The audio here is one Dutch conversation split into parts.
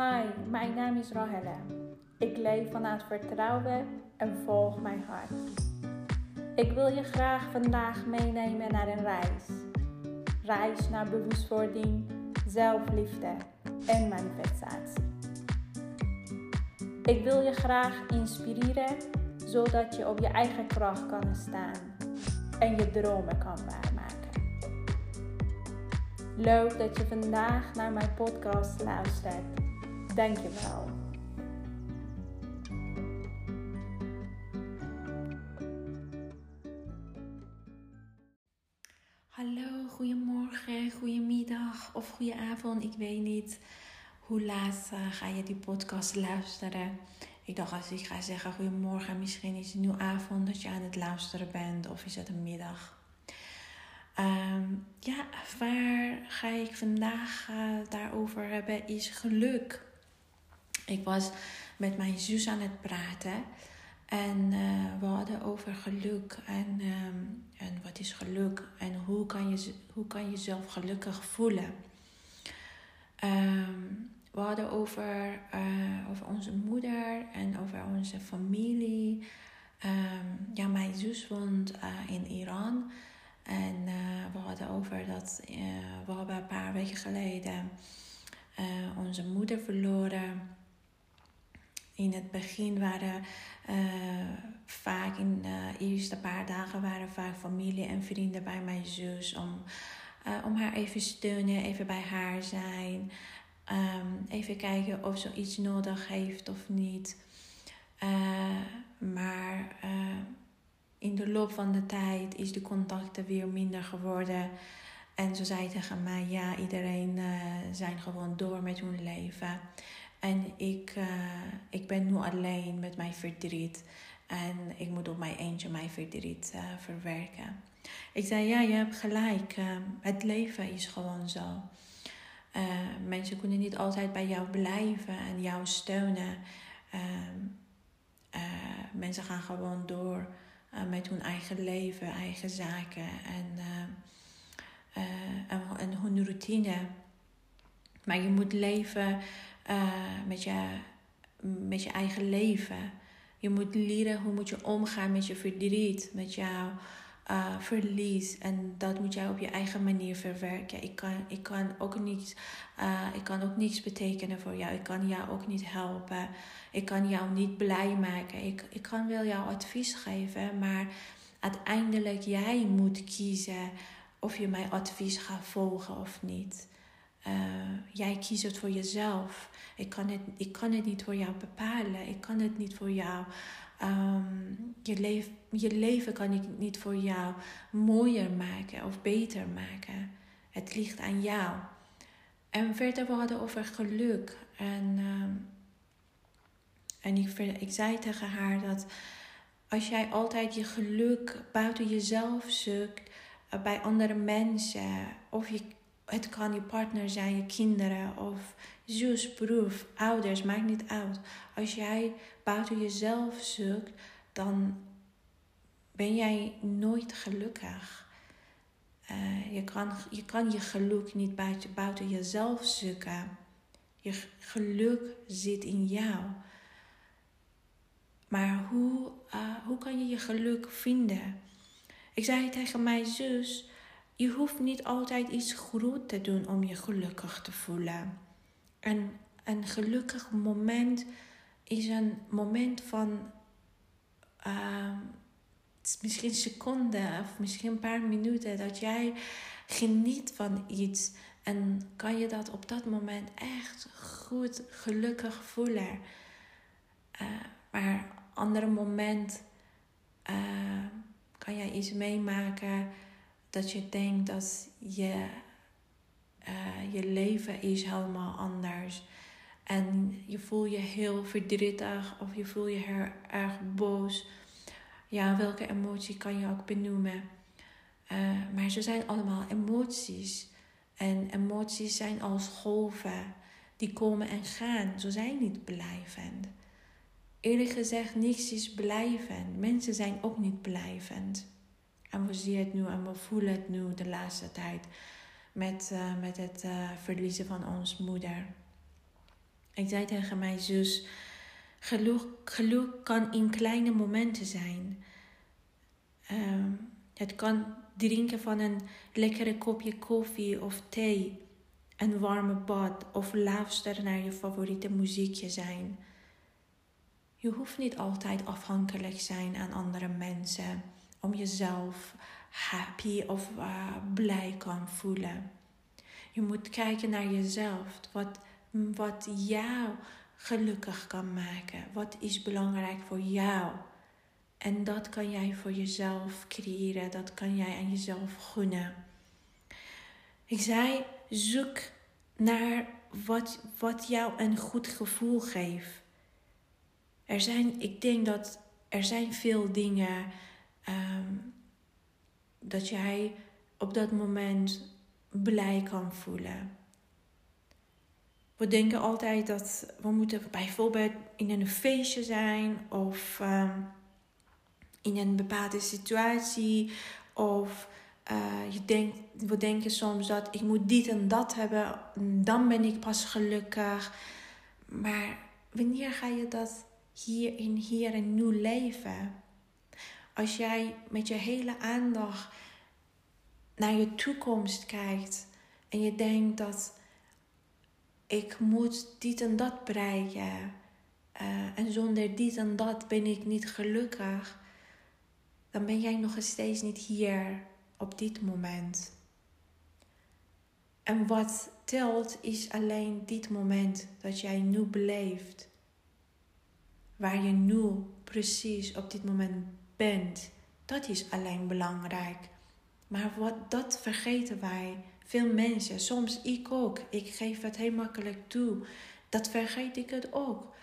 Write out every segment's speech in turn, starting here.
Hi, mijn naam is Rahelle. Ik leef vanuit vertrouwen en volg mijn hart. Ik wil je graag vandaag meenemen naar een reis. Reis naar bewustwording, zelfliefde en manifestatie. Ik wil je graag inspireren zodat je op je eigen kracht kan staan en je dromen kan waarmaken. Leuk dat je vandaag naar mijn podcast luistert. Dank je wel. Hallo, goedemorgen, goedemiddag of goedenavond. Ik weet niet hoe laat uh, ga je die podcast luisteren. Ik dacht als ik ga zeggen goedemorgen, misschien is het nu avond dat je aan het luisteren bent of is het een middag. Um, ja, waar ga ik vandaag uh, daarover hebben is geluk. Ik was met mijn zus aan het praten en uh, we hadden over geluk en, um, en wat is geluk en hoe kan je, hoe kan je jezelf gelukkig voelen. Um, we hadden over, uh, over onze moeder en over onze familie. Um, ja, mijn zus woont uh, in Iran. En we hadden over dat we hebben een paar weken geleden onze moeder verloren. In het begin waren vaak in de eerste paar dagen waren vaak familie en vrienden bij mijn zus om, om haar even steunen, even bij haar zijn. Um, even kijken of ze iets nodig heeft of niet. Maar in de loop van de tijd is de contacten weer minder geworden. En ze zei tegen mij, ja, iedereen zijn gewoon door met hun leven. En ik, ik ben nu alleen met mijn verdriet. En ik moet op mijn eentje mijn verdriet verwerken. Ik zei, ja, je hebt gelijk. het leven is gewoon zo. Mensen kunnen niet altijd bij jou blijven en jou steunen. Uh, mensen gaan gewoon door met hun eigen leven, eigen zaken en, en, en, hun routine. Maar je moet leven met, je, met je eigen leven. Je moet leren hoe moet je omgaan met je verdriet, met jouw uh, verlies. En dat moet jij op je eigen manier verwerken. Ik kan, ik kan, ook, niet, uh, ik kan ook niets betekenen voor jou. Ik kan jou ook niet helpen. Ik kan jou niet blij maken. Ik, ik kan wel jou advies geven, maar uiteindelijk jij moet kiezen of je mijn advies gaat volgen of niet. Uh, jij kiest het voor jezelf. Ik kan, het, ik kan het niet voor jou bepalen. Ik kan het niet voor jou Um, je, leef, je leven kan ik niet voor jou mooier maken of beter maken. Het ligt aan jou. En verder we hadden over geluk. En, um, en ik, ik zei tegen haar dat als jij altijd je geluk buiten jezelf zoekt, uh, bij andere mensen, of je, het kan je partner zijn, je kinderen, of zus, broer, ouders, maakt niet uit. Als jij buiten jezelf zoekt, dan ben jij nooit gelukkig. Uh, je, kan, je kan je geluk niet buiten, buiten jezelf zoeken. Je geluk zit in jou. Maar hoe, uh, hoe kan je je geluk vinden? Ik zei tegen mijn zus: Je hoeft niet altijd iets goed te doen om je gelukkig te voelen. En een gelukkig moment is een moment van uh, misschien seconden of misschien een paar minuten dat jij geniet van iets en kan je dat op dat moment echt goed gelukkig voelen. Uh, maar andere moment uh, kan jij iets meemaken dat je denkt dat je, uh, je leven is helemaal anders en je voel je heel verdrietig of je voel je heel erg boos. Ja, welke emotie kan je ook benoemen. Uh, maar ze zijn allemaal emoties. En emoties zijn als golven die komen en gaan. Ze zijn niet blijvend. Eerlijk gezegd, niks is blijvend. Mensen zijn ook niet blijvend. En we zien het nu en we voelen het nu de laatste tijd met, uh, met het uh, verliezen van ons moeder. Ik zei tegen mijn zus: geluk, geluk kan in kleine momenten zijn. Ehm, het kan drinken van een lekkere kopje koffie of thee, een warme bad of luisteren naar je favoriete muziekje zijn. Je hoeft niet altijd afhankelijk zijn aan andere mensen om jezelf happy of uh, blij kan voelen. Je moet kijken naar jezelf, wat, wat jou gelukkig kan maken, wat is belangrijk voor jou. En dat kan jij voor jezelf creëren, dat kan jij aan jezelf gunnen. Ik zei, zoek naar wat, wat jou een goed gevoel geeft. Er zijn, ik denk dat er zijn veel dingen um, dat jij op dat moment blij kan voelen. We denken altijd dat we moeten bijvoorbeeld in een feestje zijn of um, in een bepaalde situatie. Of uh, je denkt, we denken soms dat ik moet dit en dat hebben, dan ben ik pas gelukkig. Maar wanneer ga je dat hier in hier en nu leven? Als jij met je hele aandacht naar je toekomst kijkt en je denkt dat ik moet dit en dat bereiken uh, en zonder dit en dat ben ik niet gelukkig, dan ben jij nog steeds niet hier op dit moment. En wat telt is alleen dit moment dat jij nu beleeft. Waar je nu precies op dit moment bent. Dat is alleen belangrijk. Maar wat, dat vergeten wij. Veel mensen, soms ik ook. Ik geef het heel makkelijk toe. Dat vergeet ik het ook.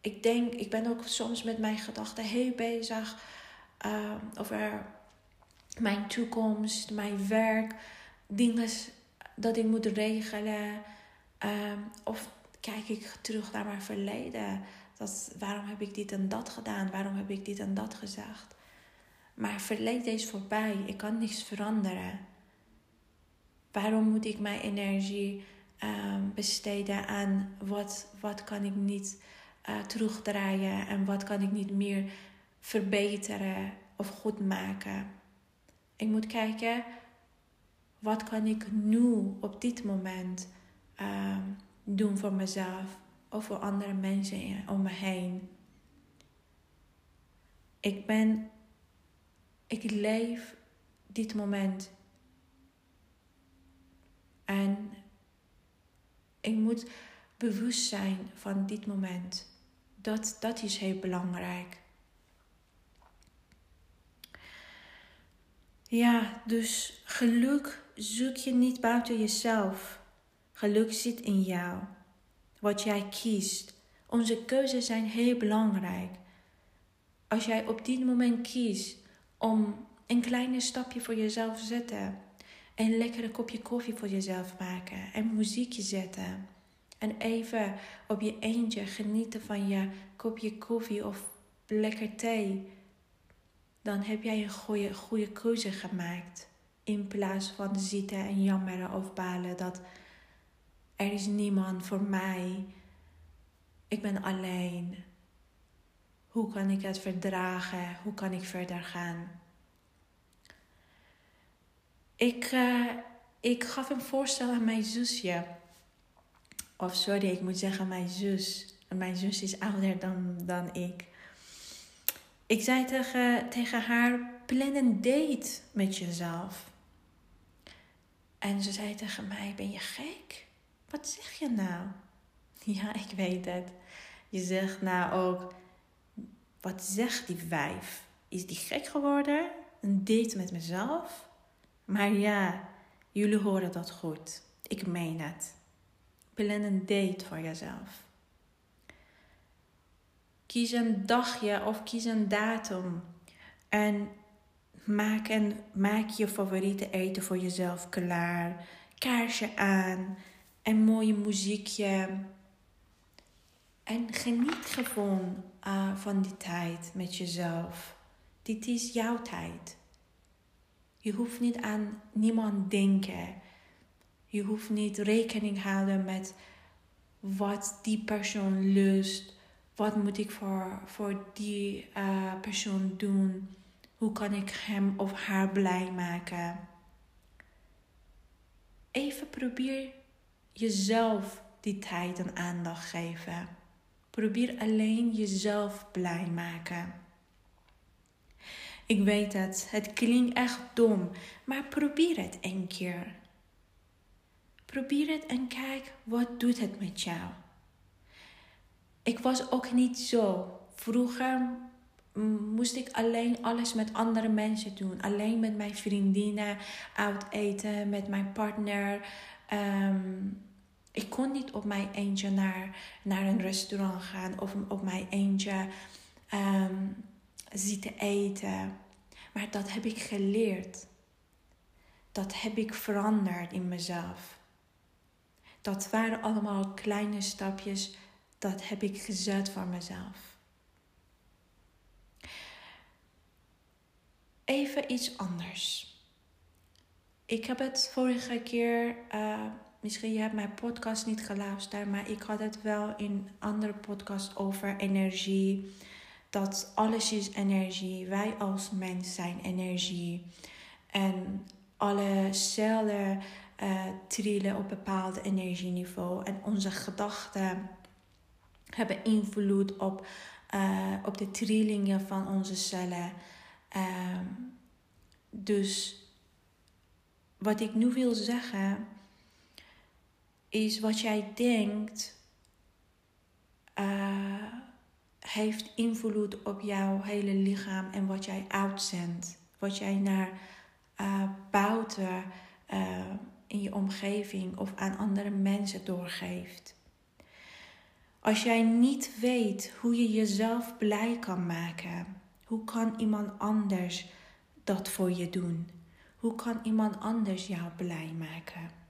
Ik denk, ik ben ook soms met mijn gedachten heel bezig uh, over mijn toekomst, mijn werk, dingen dat ik moet regelen. Uh, of kijk ik terug naar mijn verleden. Dat, waarom heb ik dit en dat gedaan? Waarom heb ik dit en dat gezegd? Maar verleden is voorbij. Ik kan niks veranderen. Waarom moet ik mijn energie uh, besteden aan wat, wat kan ik niet uh, terugdraaien en wat kan ik niet meer verbeteren of goed maken? Ik moet kijken, wat kan ik nu op dit moment uh, doen voor mezelf of voor andere mensen om me heen? Ik ben, ik leef dit moment. En ik moet bewust zijn van dit moment. Dat, dat is heel belangrijk. Ja, dus geluk zoek je niet buiten jezelf. Geluk zit in jou. Wat jij kiest. Onze keuzes zijn heel belangrijk. Als jij op dit moment kiest om een kleine stapje voor jezelf te zetten, een lekkere kopje koffie voor jezelf maken, en muziekje zetten, en even op je eentje genieten van je kopje koffie of lekker thee dan heb jij een goede, goede keuze gemaakt. In plaats van zitten en jammeren of balen dat er is niemand voor mij. Ik ben alleen. Hoe kan ik het verdragen? Hoe kan ik verder gaan? Ik, uh, ik gaf een voorstel aan mijn zusje. Of sorry, ik moet zeggen mijn zus. Mijn zus is ouder dan, dan ik. Ik zei tegen, tegen haar: plan een date met jezelf. En ze zei tegen mij: Ben je gek? Wat zeg je nou? Ja, ik weet het. Je zegt nou ook: Wat zegt die wijf? Is die gek geworden? Een date met mezelf? Maar ja, jullie horen dat goed. Ik meen het. Plan een date voor jezelf. Kies een dagje of kies een datum. En maak, en, maak je favoriete eten voor jezelf klaar. Kaarsje aan. En mooie muziekje. En geniet gewoon uh, van die tijd met jezelf. Dit is jouw tijd. Je hoeft niet aan niemand denken. Je hoeft niet rekening houden met wat die persoon lust. Wat moet ik voor, voor die uh, persoon doen? Hoe kan ik hem of haar blij maken? Even probeer jezelf die tijd en aandacht geven. Probeer alleen jezelf blij maken. Ik weet het, het klinkt echt dom, maar probeer het een keer. Probeer het en kijk wat doet het met jou. Ik was ook niet zo. Vroeger moest ik alleen alles met andere mensen doen. Alleen met mijn vriendinnen, uit eten, met mijn partner. Ehm, ik kon niet op mijn eentje naar, naar een restaurant gaan of op mijn eentje um, zitten eten. Maar dat heb ik geleerd. Dat heb ik veranderd in mezelf. Dat waren allemaal kleine stapjes. Dat heb ik gezet voor mezelf. Even iets anders. Ik heb het vorige keer, uh, misschien je hebt mijn podcast niet geluisterd, maar ik had het wel in andere podcast over energie. Dat alles is energie. Wij als mens zijn energie. En alle cellen uh, trillen op bepaalde energieniveau. En onze gedachten hebben invloed op, uh, op de trillingen van onze cellen. Uh, dus wat ik nu wil zeggen is wat jij denkt uh, heeft invloed op jouw hele lichaam en wat jij uitzendt. Wat jij naar uh, buiten uh, in je omgeving of aan andere mensen doorgeeft. Als jij niet weet hoe je jezelf blij kan maken, hoe kan iemand anders dat voor je doen? Hoe kan iemand anders jou blij maken?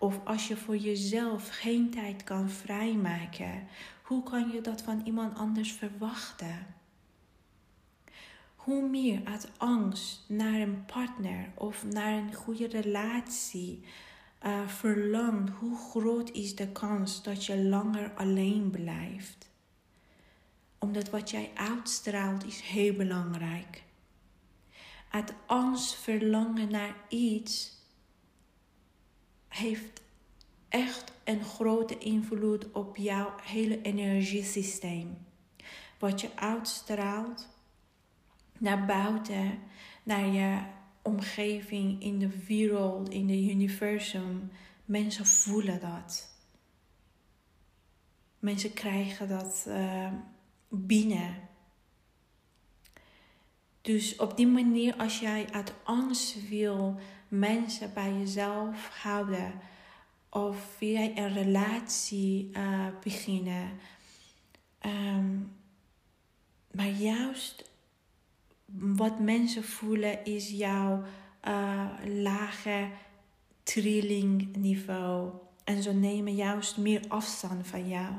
Of als je voor jezelf geen tijd kan vrijmaken, hoe kan je dat van iemand anders verwachten? Hoe meer uit angst naar een partner of naar een goede relatie uh, verlangt, hoe groot is de kans dat je langer alleen blijft? Omdat wat jij uitstraalt is heel belangrijk. Uit angst verlangen naar iets heeft echt een grote invloed op jouw hele energiesysteem. Wat je uitstraalt naar buiten, naar je omgeving, in de wereld, in het universum. Mensen voelen dat. Mensen krijgen dat uh, binnen. Dus op die manier, als jij uit angst wil mensen bij jezelf houden, of wil een relatie uh, beginnen, um, maar juist wat mensen voelen is jouw uh, lage trillingniveau. En ze nemen juist meer afstand van jou.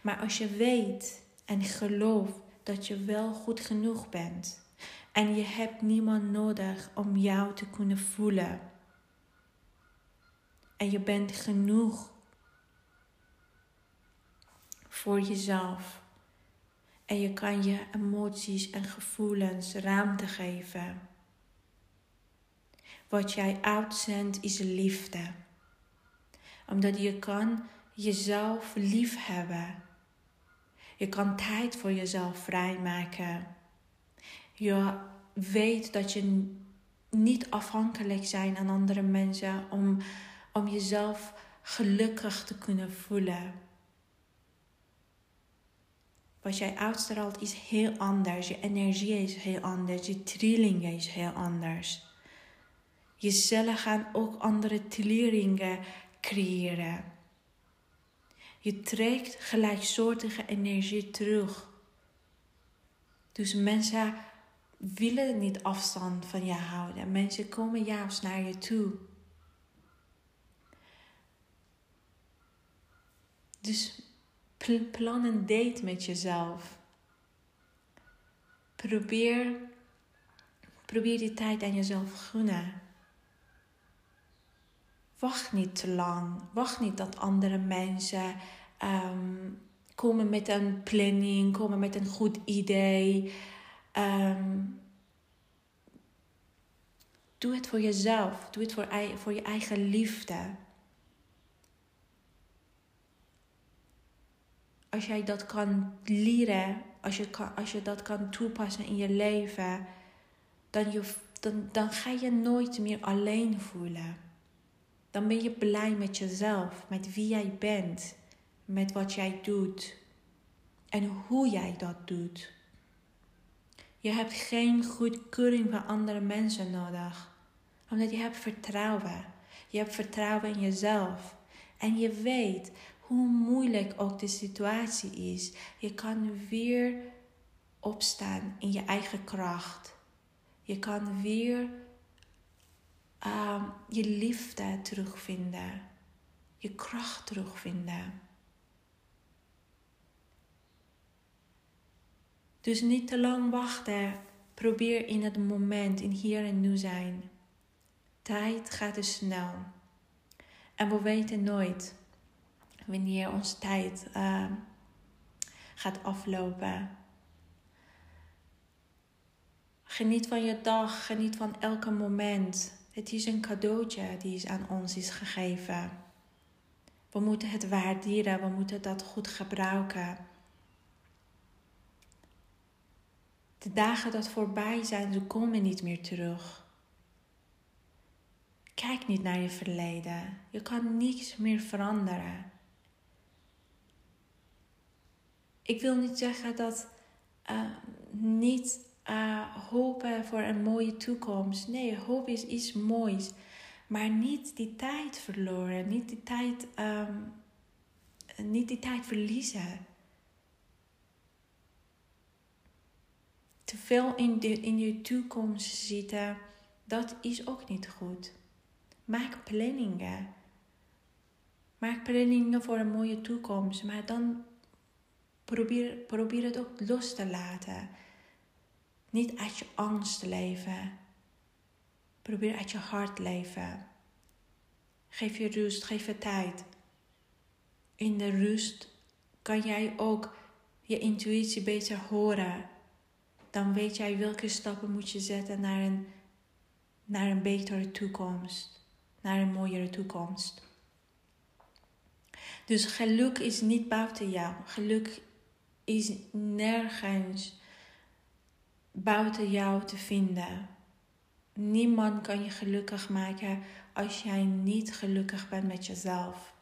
Maar als je weet en geloof dat je wel goed genoeg bent. En je hebt niemand nodig om jou te kunnen voelen. En je bent genoeg voor jezelf. En je kan je emoties en gevoelens ruimte geven. Wat jij uitzendt is liefde. Omdat je kan jezelf lief hebben je kan tijd voor jezelf vrijmaken. Je weet dat je niet afhankelijk bent aan andere mensen om, om jezelf gelukkig te kunnen voelen. Wat jij uitstraalt is heel anders. Je energie is heel anders. Je trilling is heel anders. Je cellen gaan ook andere trillingen creëren. Je trekt gelijksoortige energie terug. Dus mensen willen niet afstand van je houden. Mensen komen juist naar je toe. Dus plan een date met jezelf. Probeer, probeer die tijd aan jezelf gunnen. wacht niet te lang. Wacht niet dat andere mensen ehm, komen met een planning, komen met een goed idee. Ehm, doe het voor jezelf. Doe het voor, voor je eigen liefde. Als jij dat kan leren, als je, als je dat kan toepassen in je leven, dan, je, dan, dan ga je nooit meer alleen voelen. Dan ben je blij met jezelf, met wie jij bent, met wat jij doet en hoe jij dat doet. Je hebt geen goedkeuring van andere mensen nodig, omdat je hebt vertrouwen. Je hebt vertrouwen in jezelf. En je weet hoe moeilijk ook de situatie is. Je kan weer opstaan in je eigen kracht. Je kan weer uh, je liefde terugvinden, je kracht terugvinden. Dus niet te lang wachten. Probeer in het moment, in hier en nu zijn. Tijd gaat dus snel. En we weten nooit wanneer onze tijd uh, gaat aflopen. Geniet van je dag, geniet van elke moment. Het is een cadeautje die is aan ons is gegeven. We moeten het waarderen, we moeten dat goed gebruiken. De dagen dat voorbij zijn, ze komen niet meer terug. Kijk niet naar je verleden. Je kan niets meer veranderen. Ik wil niet zeggen dat uh, niet uh, hopen voor een mooie toekomst. Nee, hoop is iets moois. Maar niet die tijd verloren. Niet die tijd, um, niet die tijd verliezen. Te veel in, de, in je toekomst zitten, dat is ook niet goed. Maak planningen. Maak planningen voor een mooie toekomst. Maar dan probeer, probeer het ook los te laten. Niet uit je angst leven. Probeer uit je hart leven. Geef je rust, geef je tijd. In de rust kan jij ook je intuïtie beter horen. Dan weet jij welke stappen moet je zetten naar een, naar een betere toekomst. Naar een mooiere toekomst. Dus geluk is niet buiten jou. Geluk is nergens buiten jou te vinden. Niemand kan je gelukkig maken als jij niet gelukkig bent met jezelf.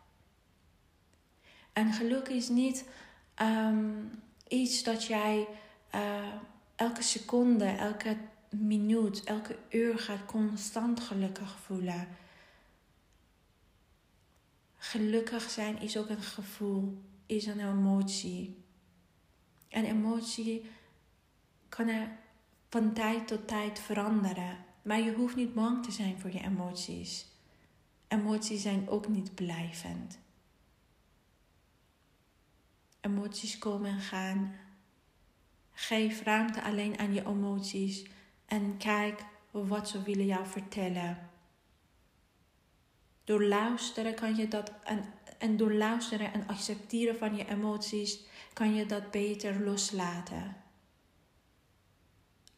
En geluk is niet um, iets dat jij uh, elke seconde, elke minuut, elke uur gaat constant gelukkig voelen. Gelukkig zijn is ook een gevoel, is een emotie. En emotie kan er van tijd tot tijd veranderen. Maar je hoeft niet bang te zijn voor je emoties. Emoties zijn ook niet blijvend. Emoties komen en gaan. Geef ruimte alleen aan je emoties en kijk wat ze willen jou vertellen. Door luisteren kan je dat en, en door luisteren en accepteren van je emoties kan je dat beter loslaten.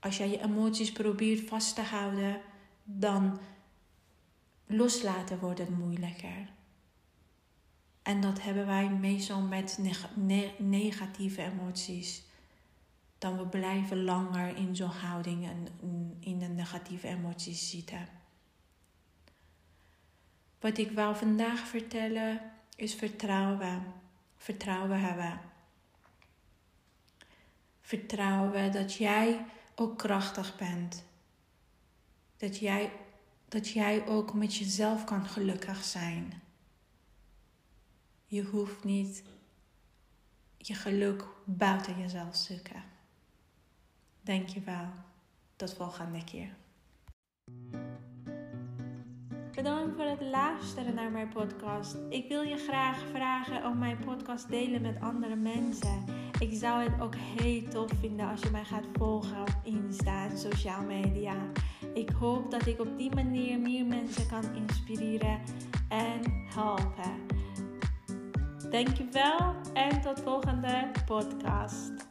Als jij je emoties probeert vast te houden, dan loslaten wordt het moeilijker. En dat hebben wij meestal met negatieve emoties. Dan we blijven langer in zo'n houding en in de negatieve emoties zitten. Wat ik wil vandaag vertellen is vertrouwen. Vertrouwen hebben. Vertrouwen dat jij ook krachtig bent. Dat jij, dat jij ook met jezelf kan gelukkig zijn. Je hoeft niet je geluk buiten jezelf zoeken. Dankjewel. Tot volgende keer. Bedankt voor het luisteren naar mijn podcast. Ik wil je graag vragen om mijn podcast delen met andere mensen. Ik zou het ook heel tof vinden als je mij gaat volgen op Insta en social media. ik hoop dat ik op die manier meer mensen kan inspireren en helpen. Dankjewel en tot volgende podcast.